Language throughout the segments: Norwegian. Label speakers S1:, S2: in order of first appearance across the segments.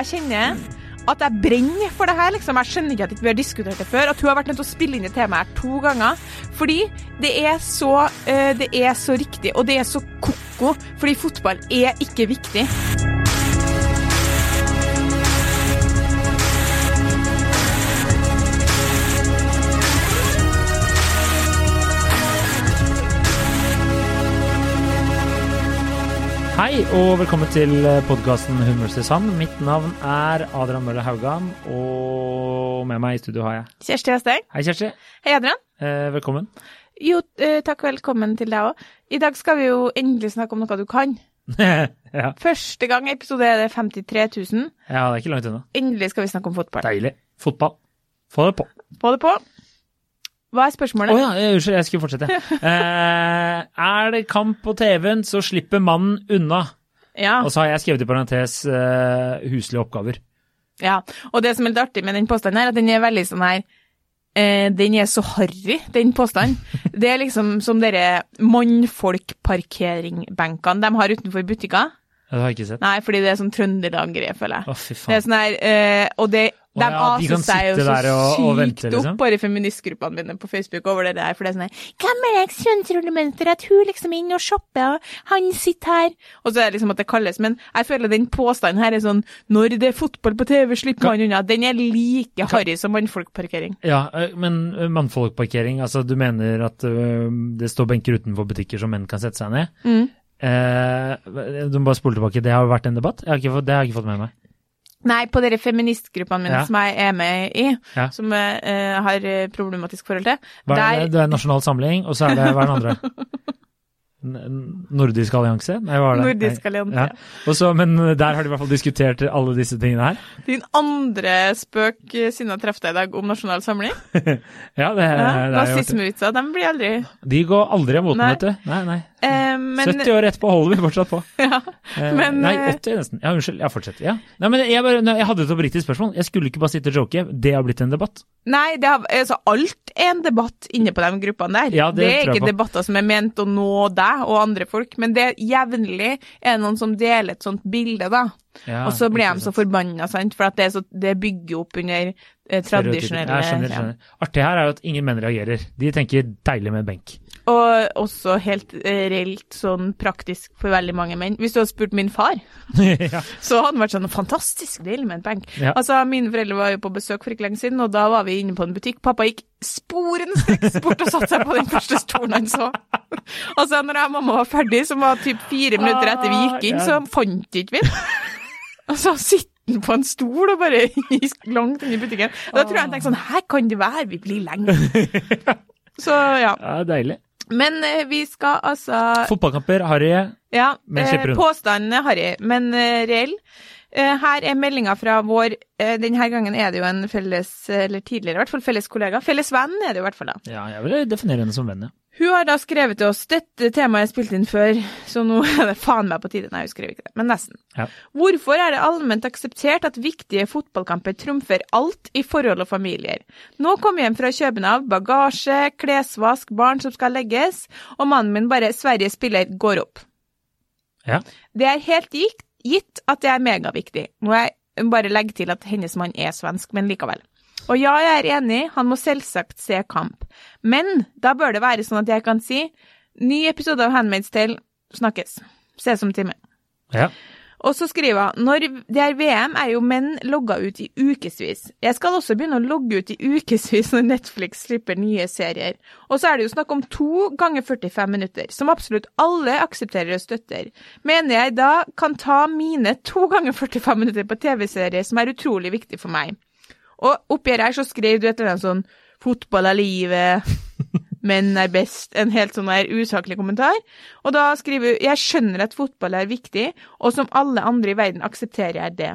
S1: jeg kjenner at jeg brenner for det her. liksom. Jeg skjønner ikke at ikke vi har diskutert det før. At hun har vært nødt til å spille inn det temaet her to ganger. Fordi det er så, uh, det er så riktig, og det er så ko-ko. Fordi fotball er ikke viktig.
S2: Hei og velkommen til podkasten vs. Mitt navn er Adrian Mølle Haugan, og med meg i studio har jeg
S1: Kjersti Østeng.
S2: Hei, Kjersti.
S1: Hei, Adrian.
S2: Eh, velkommen.
S1: Jo, eh, takk og velkommen til deg òg. I dag skal vi jo endelig snakke om noe du kan.
S2: ja.
S1: Første gang i episode er det 53 000.
S2: ja, det er ikke langt unna.
S1: Endelig skal vi snakke om fotball.
S2: Deilig. Fotball. Få det på.
S1: Få det på. Hva er
S2: Å
S1: spørsmålet?
S2: ja, unnskyld, jeg skulle fortsette. Eh, er det kamp på TV-en, så slipper mannen unna.
S1: Ja.
S2: Og så har jeg skrevet i parentes eh, huslige oppgaver.
S1: Ja, og det som er litt artig med den påstanden her, at den er veldig sånn her eh, Den er så harry, den påstanden. Det er liksom som dere mannfolkparkeringbenkene de har utenfor butikker.
S2: Det har jeg ikke sett.
S1: Nei, fordi det er sånn Trøndelag-greie, føler jeg.
S2: Å, fy faen.
S1: Det er sånn her, eh, og det, de
S2: ja,
S1: aser seg jo så
S2: og- og
S1: sykt
S2: liksom.
S1: opp, bare feministgruppene mine på Facebook over det der, for det er sånn her Gammeldags kjønnsrollemønster, at hun liksom er inne og shopper, og han sitter her. Og så er det liksom at det kalles, men jeg føler den påstanden her er sånn Når det er fotball på TV, slipper man unna. Den er like harry som mannfolkparkering.
S2: Ja, men mannfolkparkering, altså du mener at det står benker utenfor butikker som menn kan sette seg ned?
S1: Mm.
S2: Eh, du må bare spole tilbake. Det har jo vært en debatt? Har fått, det har jeg ikke fått med meg.
S1: Nei, på dere feministgruppene mine
S2: Ja.
S1: som jeg er med i,
S2: Ja.
S1: som jeg uh, har eh, problematisk forhold til,
S2: Hva er
S1: der
S2: det? det er Nasjonal Samling, og så er det hva er den andre? Nordisk allianse? Nei, var det?
S1: Nordisk allianse.
S2: Ja. Også, men der har de i hvert fall diskutert alle disse tingene her.
S1: Din andre spøk eh, siden jeg traff deg i dag om Nasjonal Samling.
S2: Ja, det,
S1: Ja,
S2: det er
S1: Nazismevitser, de blir aldri
S2: De går aldri av moten, vet du. Nei, nei.
S1: eh, Men
S2: 70 år etterpå holder vi fortsatt på.
S1: ja,
S2: Eh,
S1: Men,
S2: nei,
S1: eh,
S2: 80 nesten. Ja, unnskyld. Ja, fortsett. Ja. Nei, men jeg, bare, jeg hadde et oppriktig spørsmål. Jeg skulle ikke bare sitte og joke. Det har blitt en debatt.
S1: Nei, det har, altså, alt er en debatt inne på de gruppene der.
S2: Ja, det
S1: er ikke
S2: på.
S1: debatter som er ment å nå deg og andre folk, men det jevnlig er det noen som deler et sånt bilde, da.
S2: Ja,
S1: og så blir de så forbanna, sant, for det, så, det bygger opp under eh, tradisjonelle
S2: Jeg skjønner, skjønner. Artig her er jo at ingen menn reagerer. De tenker deilig med benk.
S1: Og også helt eh, reelt sånn praktisk for veldig mange menn. Hvis du hadde spurt min far,
S2: ja.
S1: så hadde han vært sånn fantastisk deilig med en benk.
S2: Ja.
S1: Altså, mine foreldre var jo på besøk for ikke lenge siden, og da var vi inne på en butikk. Pappa gikk sporenstreks bort og satte seg på den første stolen han så. altså, når jeg og mamma var ferdig, som var typ fire minutter etter vi gikk inn,
S2: Ah,
S1: så fant ikke vi den. Altså, sitter på en stol og bare langt inn i butikken. Da tror jeg han tenkte sånn, her kan det være, vi blir lenge. Så, ja.
S2: ja, deilig.
S1: Men eh, vi skal altså
S2: Fotballkamper, harry.
S1: Ja,
S2: Men
S1: eh,
S2: slipper unna.
S1: påstanden er harry, men eh, reell. Eh, her er meldinga fra vår Denne gangen er det jo en felles, eller tidligere i hvert fall, felles kollega. Felles venn er det jo i hvert fall, da.
S2: Ja, jeg vil definere henne som venn, ja.
S1: Hun har da skrevet til oss dette temaet er spilt inn før, så nå er det faen meg på tide. Nei, hun skrev ikke det, men nesten.
S2: Ja.
S1: Hvorfor er det allment akseptert at viktige fotballkamper trumfer alt i forhold og familier? Nå kom jeg hjem fra København, bagasje, klesvask, barn som skal legges, og mannen min bare 'Sverige spiller' går opp.
S2: Ja.
S1: Det er helt gitt, at det er megaviktig. Må jeg bare legge til at hennes mann er svensk, men likevel. Og ja, jeg er enig, han må selvsagt se kamp. Men da bør det være sånn at jeg kan si ny episode av Handmaid's Tale snakkes. Ses om time.
S2: ja.
S1: Og så skriver han når det er VM, er jo menn logga ut i ukevis. Jeg skal også begynne å logge ut i ukevis når Netflix slipper nye serier. Og så er det jo snakk om to ganger 45 minutter, som absolutt alle aksepterer og støtter. Mener jeg da kan ta mine to ganger 45 minutter på TV-serier som er utrolig viktig for meg. Og oppi her så skrev du et eller annet sånn 'fotball er livet'. Menn er best. En helt sånn der usaklig kommentar. Og da skriver hun Jeg skjønner at fotball er viktig, og som alle andre i verden aksepterer jeg det.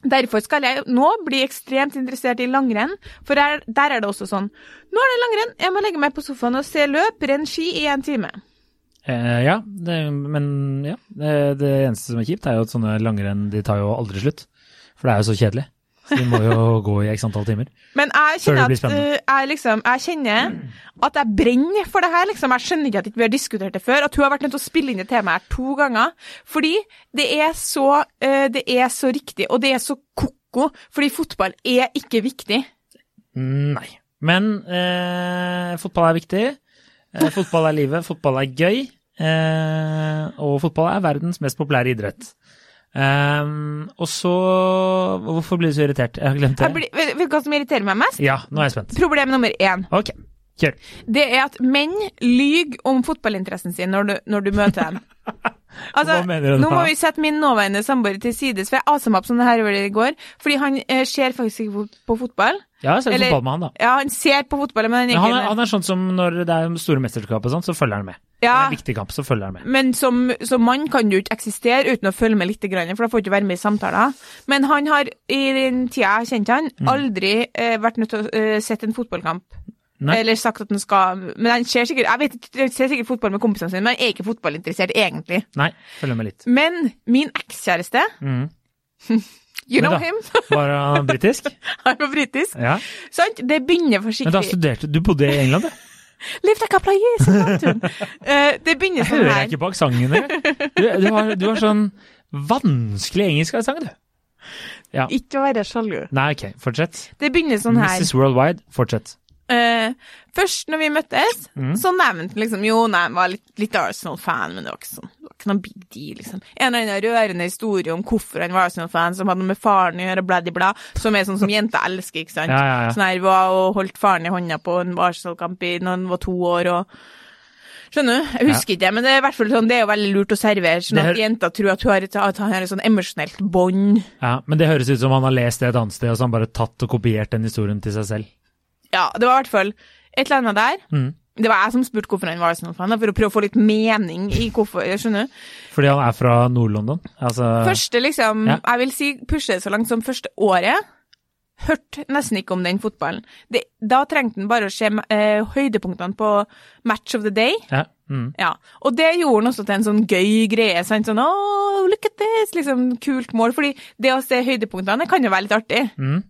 S1: Derfor skal jeg nå bli ekstremt interessert i langrenn, for der, der er det også sånn Nå er det langrenn, jeg må legge meg på sofaen og se løp, renn ski i en time.
S2: Eh, ja, det, men ja. Det, det eneste som er kjipt, er jo at sånne langrenn de tar jo aldri slutt. For det er jo så kjedelig. Så de må jo gå i x antall timer.
S1: Men jeg kjenner at uh, jeg, liksom, jeg kjenner at jeg brenner for det her. Liksom. Jeg skjønner ikke at vi har diskutert det før. At hun har vært nødt til å spille inn det temaet her to ganger. Fordi det er så, uh, det er så riktig, og det er så ko-ko. Fordi fotball er ikke viktig.
S2: Nei. Men eh, fotball er viktig. Eh, fotball er livet, fotball er gøy. Eh, og fotball er verdens mest populære idrett. Um, og så Hvorfor blir du så irritert? Jeg har glemt det.
S1: Blir, vet du hva som irriterer meg mest?
S2: Ja, nå er jeg spent.
S1: Problem nummer én.
S2: Okay. kjør.
S1: Det er at menn lyver om fotballinteressen sin når du, når du møter dem. Altså, nå må vi sette min nåværende samboer til sides, for jeg asa meg opp sånn her i går. Fordi han eh, ser faktisk ikke på fotball.
S2: Ja, jeg ser
S1: Eller-
S2: fotball med han, da.
S1: Ja, han ser på fotball, men han
S2: Men han er, han er sånn som når det er store mesterskap og sånn, så følger han med. Når det er en viktig kamp, så følger jeg med.
S1: men som, som mann kan du ikke eksistere uten å følge med litt, for da får du ikke være med i samtaler. Men han har, i den tida jeg har kjent han,
S2: Mm.
S1: aldri eh, vært nødt til å eh, sette en fotballkamp.
S2: Nei.
S1: Eller sagt at han skal Men han ser sikkert Jeg vet ser sikkert fotball med kompisene sine, men han er ikke fotballinteressert egentlig.
S2: Nei, følger med litt.
S1: Men min ekskjæreste,
S2: Mm.
S1: you know him,
S2: Var han britisk?
S1: han var britisk,
S2: Ja.
S1: sant? Det begynner forsiktig
S2: Men da studerte Du bodde i England, du?
S1: Live like a player, sier Anton. Eh, Det begynner
S2: sånn
S1: sånn
S2: hører
S1: her.
S2: ikke bak sangen engang. Du, du, har, du har sånn vanskelig engelsk sang, du. Ja.
S1: Ikke å være sjalu.
S2: Nei, ok, fortsett.
S1: Det begynner sånn her.
S2: Mrs. Worldwide, fortsett.
S1: Uh, først når vi møttes,
S2: Mm.
S1: så nevnte han liksom Jo, nei, han var litt, litt Arsenal-fan, men det var ikke sånn ikke noe big deal, liksom. En eller annen rørende historie om hvorfor han var Arsenal-fan, som hadde noe med faren å gjøre, bladibla, som er sånn som jenter elsker, ikke sant.
S2: Ja, ja, ja.
S1: Sånn her var og holdt faren i hånda på en Arsenal-kamp når han var to år, og Skjønner du? Jeg husker ikke, men det er i hvert fall sånn, det er jo veldig lurt å servere, sånn at
S2: hø-
S1: jenter tror at, hun har et, han har et sånn emosjonelt bånd.
S2: Ja, Men det høres ut som han har lest det et annet sted, og så har han bare tatt og kopiert den historien til seg selv.
S1: Ja, det var i hvert fall et eller annet der.
S2: Mm.
S1: Det var jeg som spurte hvorfor han var Arsenal-fan, da, for å prøve å få litt mening i hvorfor, jeg skjønner?
S2: Fordi han er fra Nord-London. Altså
S1: Første, liksom,
S2: Ja.
S1: jeg vil si pushe det så langt som første året, hørte nesten ikke om den fotballen. Det, da trengte han bare å se eh, høydepunktene på Match of the Day.
S2: Ja. Mm.
S1: Ja, og det gjorde han også til en sånn gøy greie, sant? sånn, oh, look at this, liksom, kult mål, fordi det å se høydepunktene, kan jo være litt artig.
S2: Mm.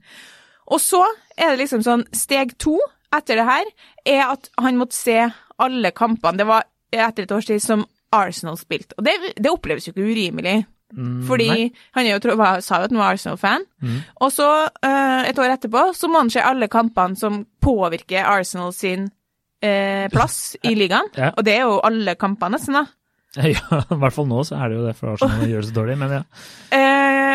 S1: Og så er det liksom sånn, steg to etter det her, er at han måtte se alle kampene, det var etter et års tid som Arsenal spilte, og det, det oppleves jo ikke urimelig.
S2: Mm,
S1: Fordi
S2: nei.
S1: han jo, sa jo at han var Arsenal-fan.
S2: Mm.
S1: Og så, eh, et år etterpå, så må han se alle kampene som påvirker Arsenal sin eh, plass i ligaen.
S2: Ja.
S1: Og det er jo alle kampene, nesten, da.
S2: Ja, i hvert fall nå så er det jo det, for Arsenal gjør det så dårlig, men ja.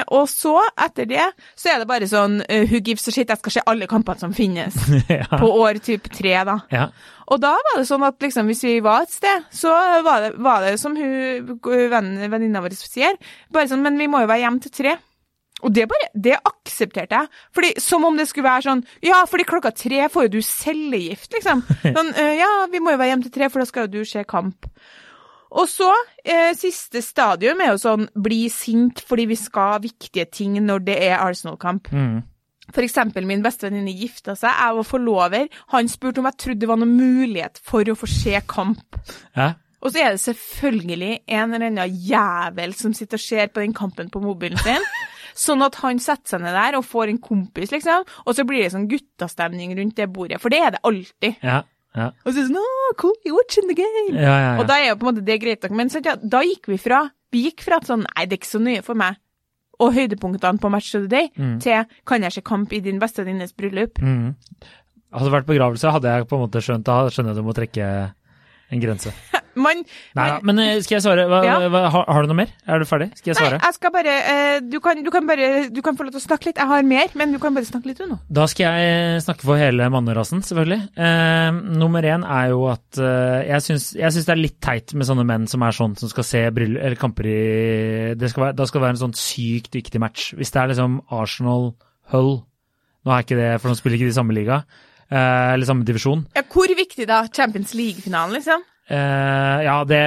S1: Eh, og så, etter det, så er det bare sånn uh, who gives a shit, jeg skal se alle kampene som finnes.
S2: ja.
S1: På år typ tre, da.
S2: ja.
S1: Og da var det sånn at liksom, hvis vi var et sted, så var det, var det som hun, venninna vår sier, bare sånn, men vi må jo være hjem til tre. Og det bare, det aksepterte jeg. Fordi, som om det skulle være sånn, ja, fordi klokka tre får jo du cellegift, liksom. Sånn, «Øh, ja, vi må jo være hjem til tre, for da skal jo du se kamp. Og så, eh, siste stadium er jo sånn, bli sint fordi vi skal ha viktige ting når det er Arsenal-kamp.
S2: Mm.
S1: For eksempel min bestevenninne gifta seg, jeg var forlover. Han spurte om jeg trodde det var noen mulighet for å få se kamp.
S2: ja.
S1: Og så er det selvfølgelig en eller annen jævel som sitter og ser på den kampen på mobilen sin. Sånn at han setter seg ned der og får en kompis, liksom. Og så blir det sånn guttastemning rundt det bordet, for det er det alltid.
S2: Ja. Ja.
S1: Og så sånn oh, cool, you're watching the game.
S2: Ja, ja.
S1: Og da er jo på en måte det greit nok. Men sant, ja, da gikk vi fra Vi gikk fra at sånn Nei, det er ikke så nøye for meg. Og høydepunktene på Match of the Day
S2: Mm.
S1: til Kan jeg se kamp i din bestevenninnes bryllup?
S2: Mm. Hadde det vært begravelse, hadde jeg på en måte skjønt Da skjønner jeg du må trekke en grense.
S1: Man,
S2: Nei da,
S1: men,
S2: men eh, skal jeg svare? Hva,
S1: Ja.
S2: hva, har, har du noe mer? Er du ferdig? Skal jeg
S1: Nei,
S2: svare?
S1: jeg skal bare eh, du, kan, du kan bare Du kan få lov til å snakke litt. Jeg har mer, men du kan bare snakke litt du nå.
S2: Da skal jeg snakke for hele mannerasen, selvfølgelig. Eh, nummer én er jo at eh, jeg syns det er litt teit med sånne menn som er sånn, som skal se brill eller kamper i det skal være, Da skal det være en sånn sykt viktig match. Hvis det er liksom Arsenal-Hull Nå er ikke det, for nå spiller ikke de samme liga, eh, eller samme divisjon.
S1: Ja, hvor viktig da? Champions League-finalen, liksom?
S2: Eh, ja, det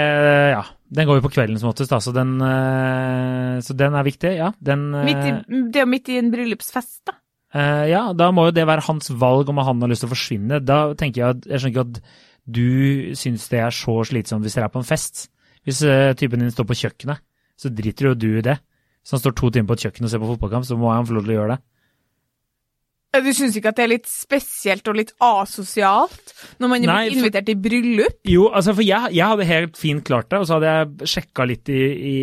S2: Ja. Den går jo på kvelden som oftest, da, så den, eh, så den er viktig. Ja, den eh,
S1: Midt i, det er jo midt i en bryllupsfest, da.
S2: Eh, ja, da må jo det være hans valg om han har lyst til å forsvinne. Da tenker Jeg at, jeg skjønner ikke at du syns det er så slitsomt hvis dere er på en fest. Hvis eh, typen din står på kjøkkenet, så driter jo du i det. Hvis han står to timer på et kjøkken og ser på fotballkamp, så må han få lov til å gjøre det.
S1: Du syns ikke at det er litt spesielt og litt asosialt når man er
S2: Nei,
S1: blitt invitert til bryllup?
S2: Jo, altså for jeg, jeg hadde helt fint klart det, og så hadde jeg sjekka litt i, i,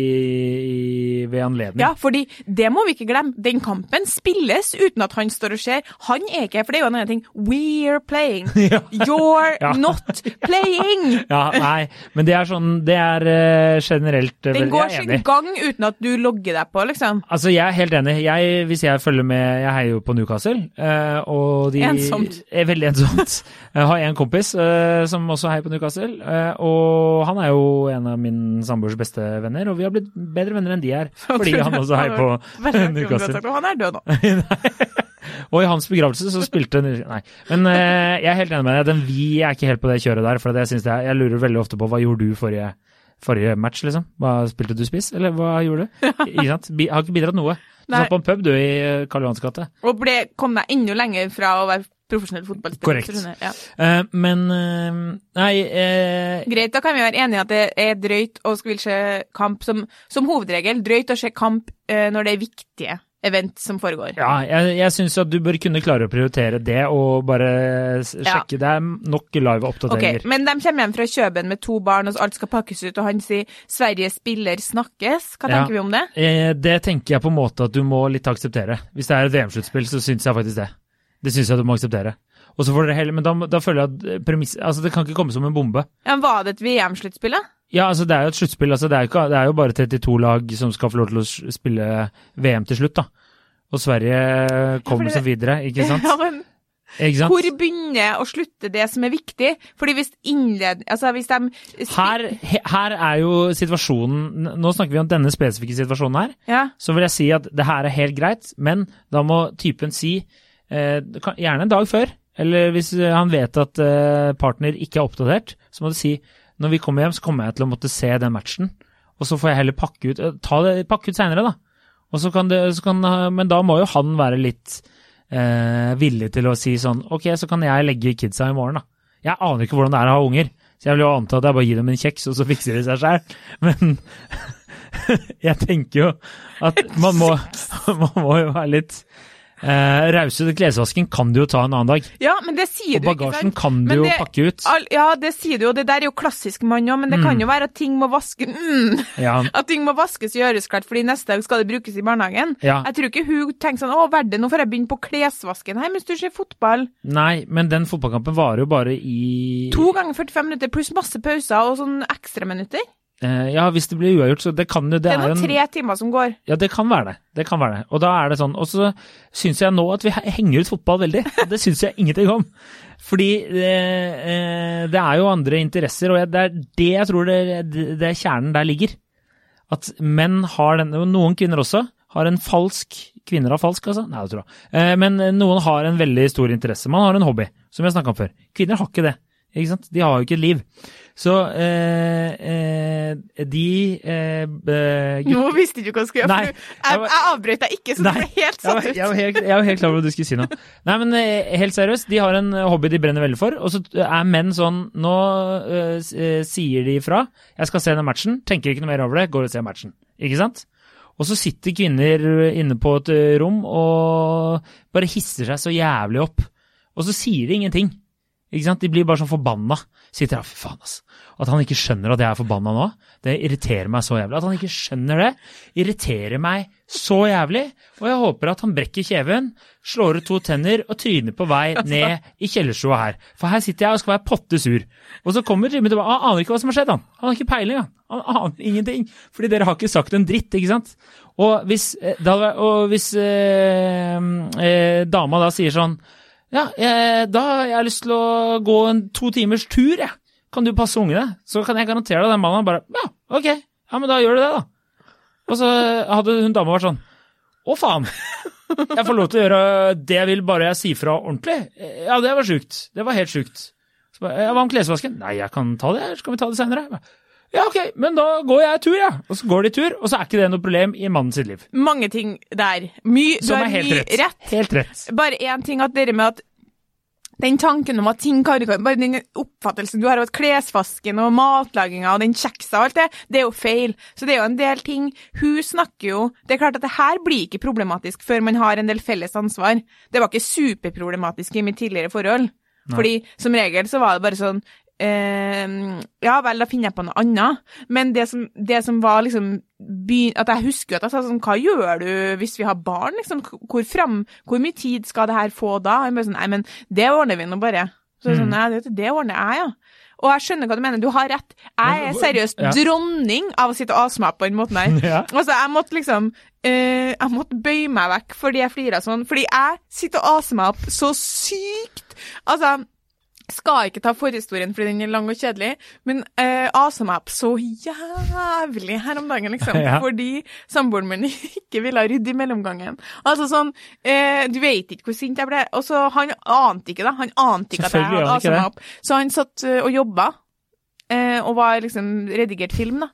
S2: i, ved anledning.
S1: Ja, fordi det må vi ikke glemme. Den kampen spilles uten at han står og ser. Han er ikke, for det er jo en annen ting. We're playing.
S2: Ja.
S1: You're
S2: Ja.
S1: not playing.
S2: Ja, nei, men det er sånn Det er eh, generelt uh,
S1: Den går sin gang uten at du logger deg på, liksom.
S2: Altså, jeg er helt enig. Jeg, hvis jeg følger med Jeg heier jo på Newcastle. Eh, og de
S1: Ensomt.
S2: Er veldig ensomt. Jeg har en kompis eh, som også heier på Newcastle. eh, og han er jo en av min samboers beste venner, og vi har blitt bedre venner enn de er. Fordi han også heier på Newcastle.
S1: og Han er død nå.
S2: Og i hans begravelse så spilte Nei. Men eh, jeg er helt enig med deg. Den vi er ikke helt på det kjøret der. For synes jeg, jeg lurer veldig ofte på hva gjorde du forrige, forrige match, liksom? Hva Spilte du spiss, eller hva gjorde du? Ikke sant? Har ikke bidratt noe. Du satt på en pub du i eh, Karl Johans gate.
S1: Og ble, kom deg enda lenger fra å være profesjonell fotballspiller.
S2: Korrekt.
S1: Ja.
S2: uh, men uh, Nei uh,
S1: Greit, da kan vi være enige at det er drøyt å skulle se kamp som, som hovedregel. Drøyt å se kamp når det er viktige event som foregår.
S2: Ja, jeg, jeg syns at du bør kunne klare å prioritere det og bare sjekke.
S1: Ja.
S2: Det er nok live
S1: oppdateringer.
S2: oppdateringer.
S1: Men de kommer hjem fra Kjøben med to barn, og alt skal pakkes ut, og han sier 'Sverige spiller snakkes'. Hva
S2: Ja.
S1: tenker vi om det?
S2: Eh, det tenker jeg på en måte at du må litt akseptere. Hvis det er et VM-sluttspill, så syns jeg faktisk det. Det syns jeg du må akseptere. Og så får dere heller, Men da, da føler jeg at eh, premiss, altså det kan ikke komme som en bombe.
S1: Ja, var det et VM-sluttspill, da?
S2: Ja, altså Det er jo et sluttspill. altså det er, ikke, det er jo bare 32 lag som skal få lov til å spille VM til slutt. da. Og Sverige kommer
S1: det-
S2: seg videre, ikke sant?
S1: Ja, men? Hvor begynner og slutter det som er viktig? Fordi hvis innled... Altså, hvis de
S2: Her, her er jo situasjonen Nå snakker vi om denne spesifikke situasjonen her.
S1: Ja.
S2: Så vil jeg si at det her er helt greit, men da må typen si, eh, gjerne en dag før, eller hvis han vet at eh, partner ikke er oppdatert, så må du si når vi kommer hjem, så kommer jeg til å måtte se den matchen. Og så får jeg heller pakke ut, eh, ta det, pakke ut seinere, da. Og så kan det, så kan, men da må jo han være litt eh, villig til å si sånn Ok, så kan jeg legge kidsa i morgen, da. Jeg aner ikke hvordan det er å ha unger, så jeg vil jo anta at jeg bare gir dem en kjeks, og så fikser de seg sjøl. Men jeg tenker jo at man må, man må jo være litt eh, rause. Klesvasken kan du jo ta en annen dag.
S1: ja, men det sier
S2: Og
S1: du, ikke
S2: bagasjen kan du
S1: det,
S2: jo pakke ut.
S1: All, ja, det sier du jo, det der er jo klassisk mann òg, men det kan jo være at ting må vaskes mm,
S2: Ja,
S1: At ting må vaskes og gjøres klart, fordi neste dag skal det brukes i barnehagen.
S2: ja.
S1: Jeg tror ikke hun tenker sånn 'Å, verden, nå får jeg begynne på klesvasken her mens du ser fotball'.
S2: Nei, men den fotballkampen varer jo bare i
S1: To ganger 45 minutter pluss masse pauser og sånn ekstraminutter.
S2: Eh, Ja, hvis det blir uavgjort, så det kan jo Det,
S1: Det er
S2: er
S1: nå
S2: en
S1: tre timer som går.
S2: Ja, det kan være det. Det kan være det. Og da er det sånn. Og så syns jeg nå at vi henger ut fotball veldig. Det syns jeg ingenting om. Fordi det, eh, det er jo andre interesser, og det er det jeg tror det, det, er kjernen der ligger. At menn har den, noen kvinner også, har en falsk Kvinner har falsk, altså? Nei, det tror jeg. Eh, Men noen har en veldig stor interesse. Man har en hobby, som jeg snakka om før. Kvinner har ikke det. Ikke sant? De har jo ikke et liv. Så eh, eh, de eh, gutt...
S1: Nå visste du ikke hva jeg skulle gjøre.
S2: Nei,
S1: for du- Jeg, jeg avbrøt deg ikke, så du ble helt satt ut.
S2: jeg, var helt, jeg var helt klar over hva du skulle si nå. Nei, men eh, helt seriøst, de har en hobby de brenner veldig for, og så er menn sånn Nå eh, eh, sier de ifra. Jeg skal se den matchen. Tenker ikke noe mer over det. Går og ser matchen. Ikke sant? Og så sitter kvinner inne på et rom og bare hisser seg så jævlig opp. Og så sier de ingenting. Ikke sant? De blir bare sånn forbanna. Sitter der, fy faen, ass. At han ikke skjønner at jeg er forbanna nå, det irriterer meg så jævlig. At han ikke skjønner det, irriterer meg så jævlig. Og jeg håper at han brekker kjeven, slår ut to tenner og tryner på vei ned i kjellerstua her. For her sitter jeg og skal være potte sur. Og så kommer Jimmy tilbake. Han aner ikke hva som har skjedd, han. Han har ikke peiling, han. Han aner ingenting. Fordi dere har ikke sagt en dritt, ikke sant. Og hvis, eh, da, og hvis eh, eh, dama da sier sånn ja, jeg, da har jeg lyst til å gå en to timers tur, jeg. Kan du passe ungene? Så kan jeg garantere deg den mannen bare Ja, ok. Ja, men da gjør du det, da. Og så hadde hun dama vært sånn Å, faen. Jeg får lov til å gjøre det jeg vil, bare jeg sier fra ordentlig. Ja, det var sjukt. Det var helt sjukt. Så bare, Hva om klesvasken? Nei, jeg kan ta det. Skal vi ta det seinere? Ja, ok, men da går jeg tur, jeg. Ja. Og så går de tur, og så er ikke det noe problem i mannen sitt liv.
S1: Mange ting der. Mye,
S2: Som er helt rett.
S1: rett.
S2: Helt rett.
S1: Bare én ting, at dere med at den tanken om at ting kan Bare den oppfattelsen du har av at klesvasken og matlaginga og den kjeksa og alt det, det er jo feil. Så det er jo en del ting Hun snakker jo Det er klart at det her blir ikke problematisk før man har en del felles ansvar. Det var ikke superproblematisk i mitt tidligere forhold.
S2: Nei.
S1: Fordi som regel så var det bare sånn eh, Ja vel, da finner jeg på noe annet. Men det som, det som var liksom At jeg husker jo at jeg sa sånn Hva gjør du hvis vi har barn, liksom? Hvor, fram, hvor mye tid skal det her få da? Jeg bare sånn, Nei, men det ordner vi nå bare. Så mm. sånn, nei, det, det ordner jeg, ja. Og jeg skjønner hva du mener, du har rett. Jeg er seriøst
S2: ja.
S1: dronning av å sitte og ase meg på den måten her.
S2: Ja.
S1: Altså, jeg måtte liksom uh, Jeg måtte bøye meg vekk fordi jeg flirer sånn. Fordi jeg sitter og aser meg opp så sykt. Altså, skal ikke ta forhistorien fordi den er lang og kjedelig, men eh, meg opp så jævlig her om dagen, liksom.
S2: Ja.
S1: Fordi samboeren min ikke ville rydde i mellomgangen. Altså sånn eh, Du vet ikke hvor sint jeg ble. Og så Han ante ikke, da. Han ante ikke at jeg hadde asa meg opp. Så han satt eh, og jobba. Eh, og var liksom redigert film, da.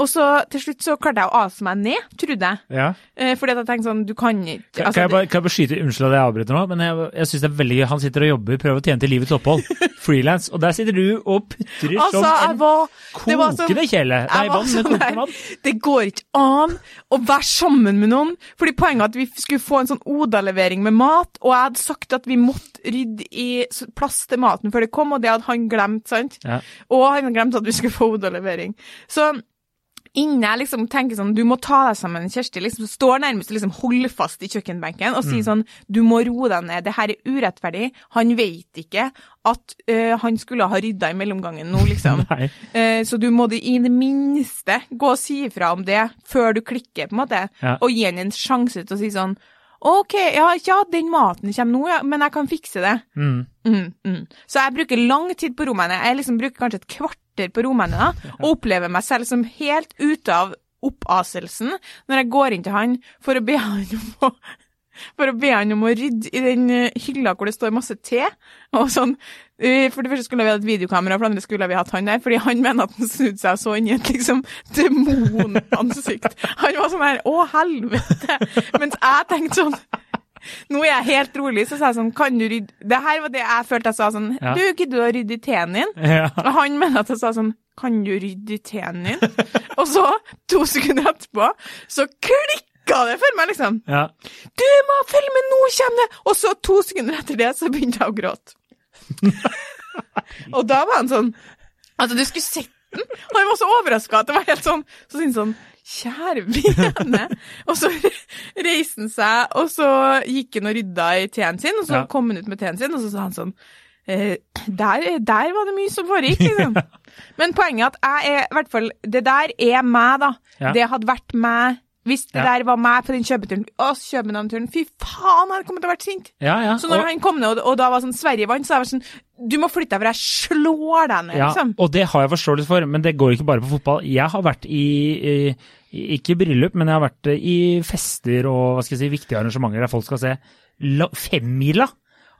S1: Og så til slutt så klarte jeg å ase meg ned, trodde jeg.
S2: Ja.
S1: Eh, fordi at jeg tenkte sånn, du kan ikke
S2: Kan,
S1: altså,
S2: kan, jeg bare, kan jeg bare skyte Unnskyld at jeg avbryter nå, men jeg, jeg syns det er veldig gøy. Han sitter og jobber, prøver å tjene til livets opphold. Frilans. Og der sitter du og putrer
S1: Altså,
S2: som en
S1: var det var
S2: kokende kjele. Nei, vann med kokende vann.
S1: Det går ikke an å være sammen med noen. Fordi poenget er at vi skulle få en sånn Oda-levering med mat, og jeg hadde sagt at vi måtte rydde i plass til maten før det kom, og det hadde han glemt, sant?
S2: Ja.
S1: Og han hadde glemt at vi skulle få Oda-levering. Så Innen jeg liksom tenker sånn, du må ta deg sammen, Kjersti, liksom, står nærmest og liksom holder fast i kjøkkenbenken og sier sånn, du må roe deg ned, det her er urettferdig, han vet ikke at uh, han skulle ha rydda i mellomgangen nå, liksom. Eh, Så du må i det minste gå og si ifra om det før du klikker, på en måte,
S2: Ja.
S1: og gi han en sjanse til å si sånn OK, ja, ja, den maten kommer nå, ja, men jeg kan fikse det.
S2: Mm.
S1: Mm, mm. Så jeg bruker lang tid på rommene. Jeg liksom bruker kanskje et kvarter på romennene, da, og opplever meg selv som helt ute av oppaselsen når jeg går inn til han for å be han om å for å be han om å rydde i den eh, hylla hvor det står masse te. Og sånn, eh, For det første skulle vi hatt videokamera, for det andre skulle vi hatt han der. Fordi han mener at han snudde seg og så inn i et liksom demonansikt. Han var sånn her Å, helvete! Mens jeg tenkte sånn nå er jeg helt rolig, så sa jeg sånn Kan du rydde Det her var det jeg følte jeg sa sånn
S2: Ja.
S1: Du, gidder du å rydde i teen din?
S2: Ja.
S1: Og han mener at jeg sa sånn Kan du rydde i teen din? og så, to sekunder etterpå, så klikka det for meg, liksom.
S2: ja.
S1: Du må følge med, nå kommer det! Og så, to sekunder etter det, så begynte jeg å gråte. og da var han sånn Altså, du skulle sett den! Han var så overraska at det var helt sånn Så syntes han sånn Kjære vene. Og så reiste han seg, og så gikk han og rydda i teen sin, og så
S2: Ja.
S1: kom han ut med teen sin, og så sa han sånn eh, der, der var det mye som foregikk, liksom. Men poenget er at jeg er, i hvert fall, det der er meg, da.
S2: Ja.
S1: Det hadde vært meg hvis det
S2: Ja.
S1: der var meg på den kjøpeturen. Å, København-turen. Fy faen, han kommer til å være sint.
S2: ja, ja.
S1: Så når
S2: Og-
S1: han kom ned, og, og da var sånn Sverige vant, så var jeg sånn Du må flytte deg, for jeg slår deg ned,
S2: Ja,
S1: liksom.
S2: og det har jeg forståelse for, men det går ikke bare på fotball. Jeg har vært i, i ikke bryllup, men jeg har vært i fester og hva skal jeg si, viktige arrangementer der folk skal se la- femmila.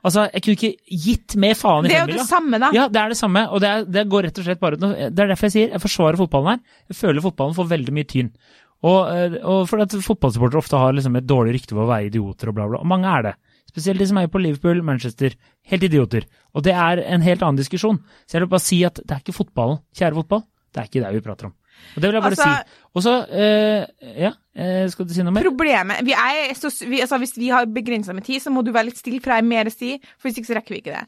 S2: Altså, jeg kunne ikke gitt mer faen i femmila.
S1: Det er jo det samme, da.
S2: Ja, det er det samme, og det, er, det går rett og slett bare ut Det er derfor jeg sier jeg forsvarer fotballen her. Jeg føler fotballen får veldig mye tyn. Og, eh, og fordi at fotballsupportere ofte har liksom et dårlig rykte for å være idioter og bla, bla. Og mange er det. Spesielt de som er på Liverpool, Manchester. Helt idioter. Og det er en helt annen diskusjon. Så jeg vil bare si at det er ikke fotballen, kjære fotball. Det er ikke det vi prater om. Og det vil jeg bare
S1: Altså-
S2: si. Og så eh, Ja, eh, skal du si noe mer?
S1: Problemet vi er, så, vi, altså Hvis vi har begrensa med tid, så må du være litt stille, for jeg har mer å si. For hvis ikke så rekker vi ikke det.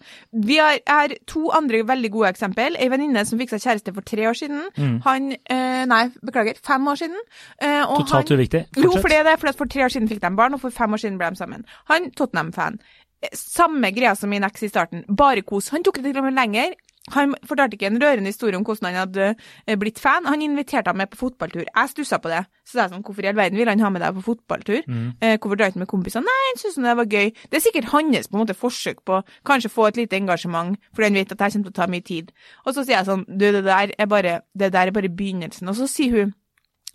S1: Vi har, jeg har to andre veldig gode eksempel. Ei venninne som fikk seg kjæreste for tre år siden.
S2: Mm.
S1: Han eh, Nei, beklager, fem år siden. Eh, og
S2: Totalt
S1: han,
S2: uviktig.
S1: Jo, for det er det, for at for tre år siden fikk de barn, og for fem år siden ble de sammen. Han Tottenham-fan. Eh, Samme greia som min eks i starten, bare kos. Han tok det til og med lenger. Han fortalte ikke en rørende historie om hvordan han hadde eh, blitt fan. Han inviterte ham med på fotballtur. Jeg stussa på det. Så sa jeg sånn, hvorfor i all verden vil han ha med deg på fotballtur?
S2: Mm.
S1: Eh, hvorfor drar han ikke med kompisene? Nei, han syntes det var gøy. Det er sikkert hans på en måte forsøk på kanskje få et lite engasjement, fordi han vet at det kommer til å ta mye tid. Og så sier jeg sånn, du, det der er bare, det der er bare begynnelsen. Og så sier hun,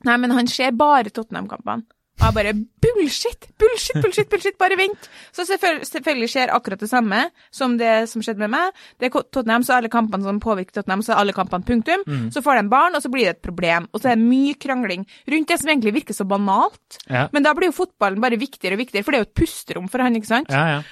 S1: nei, men han ser bare Tottenham-kampene. Og jeg bare bullshit, bullshit, bullshit, bullshit, bare vent. Så selvfølgelig, skjer akkurat det samme som det som skjedde med meg. Det er Tottenham, så alle kampene som påvirker Tottenham, så er alle kampene punktum. Så får de barn, og så blir det et problem. Og så er det mye krangling rundt det som egentlig virker så banalt.
S2: Ja.
S1: Men da blir jo fotballen bare viktigere og viktigere, for det er jo et pusterom for han, ikke sant?
S2: Ja, ja.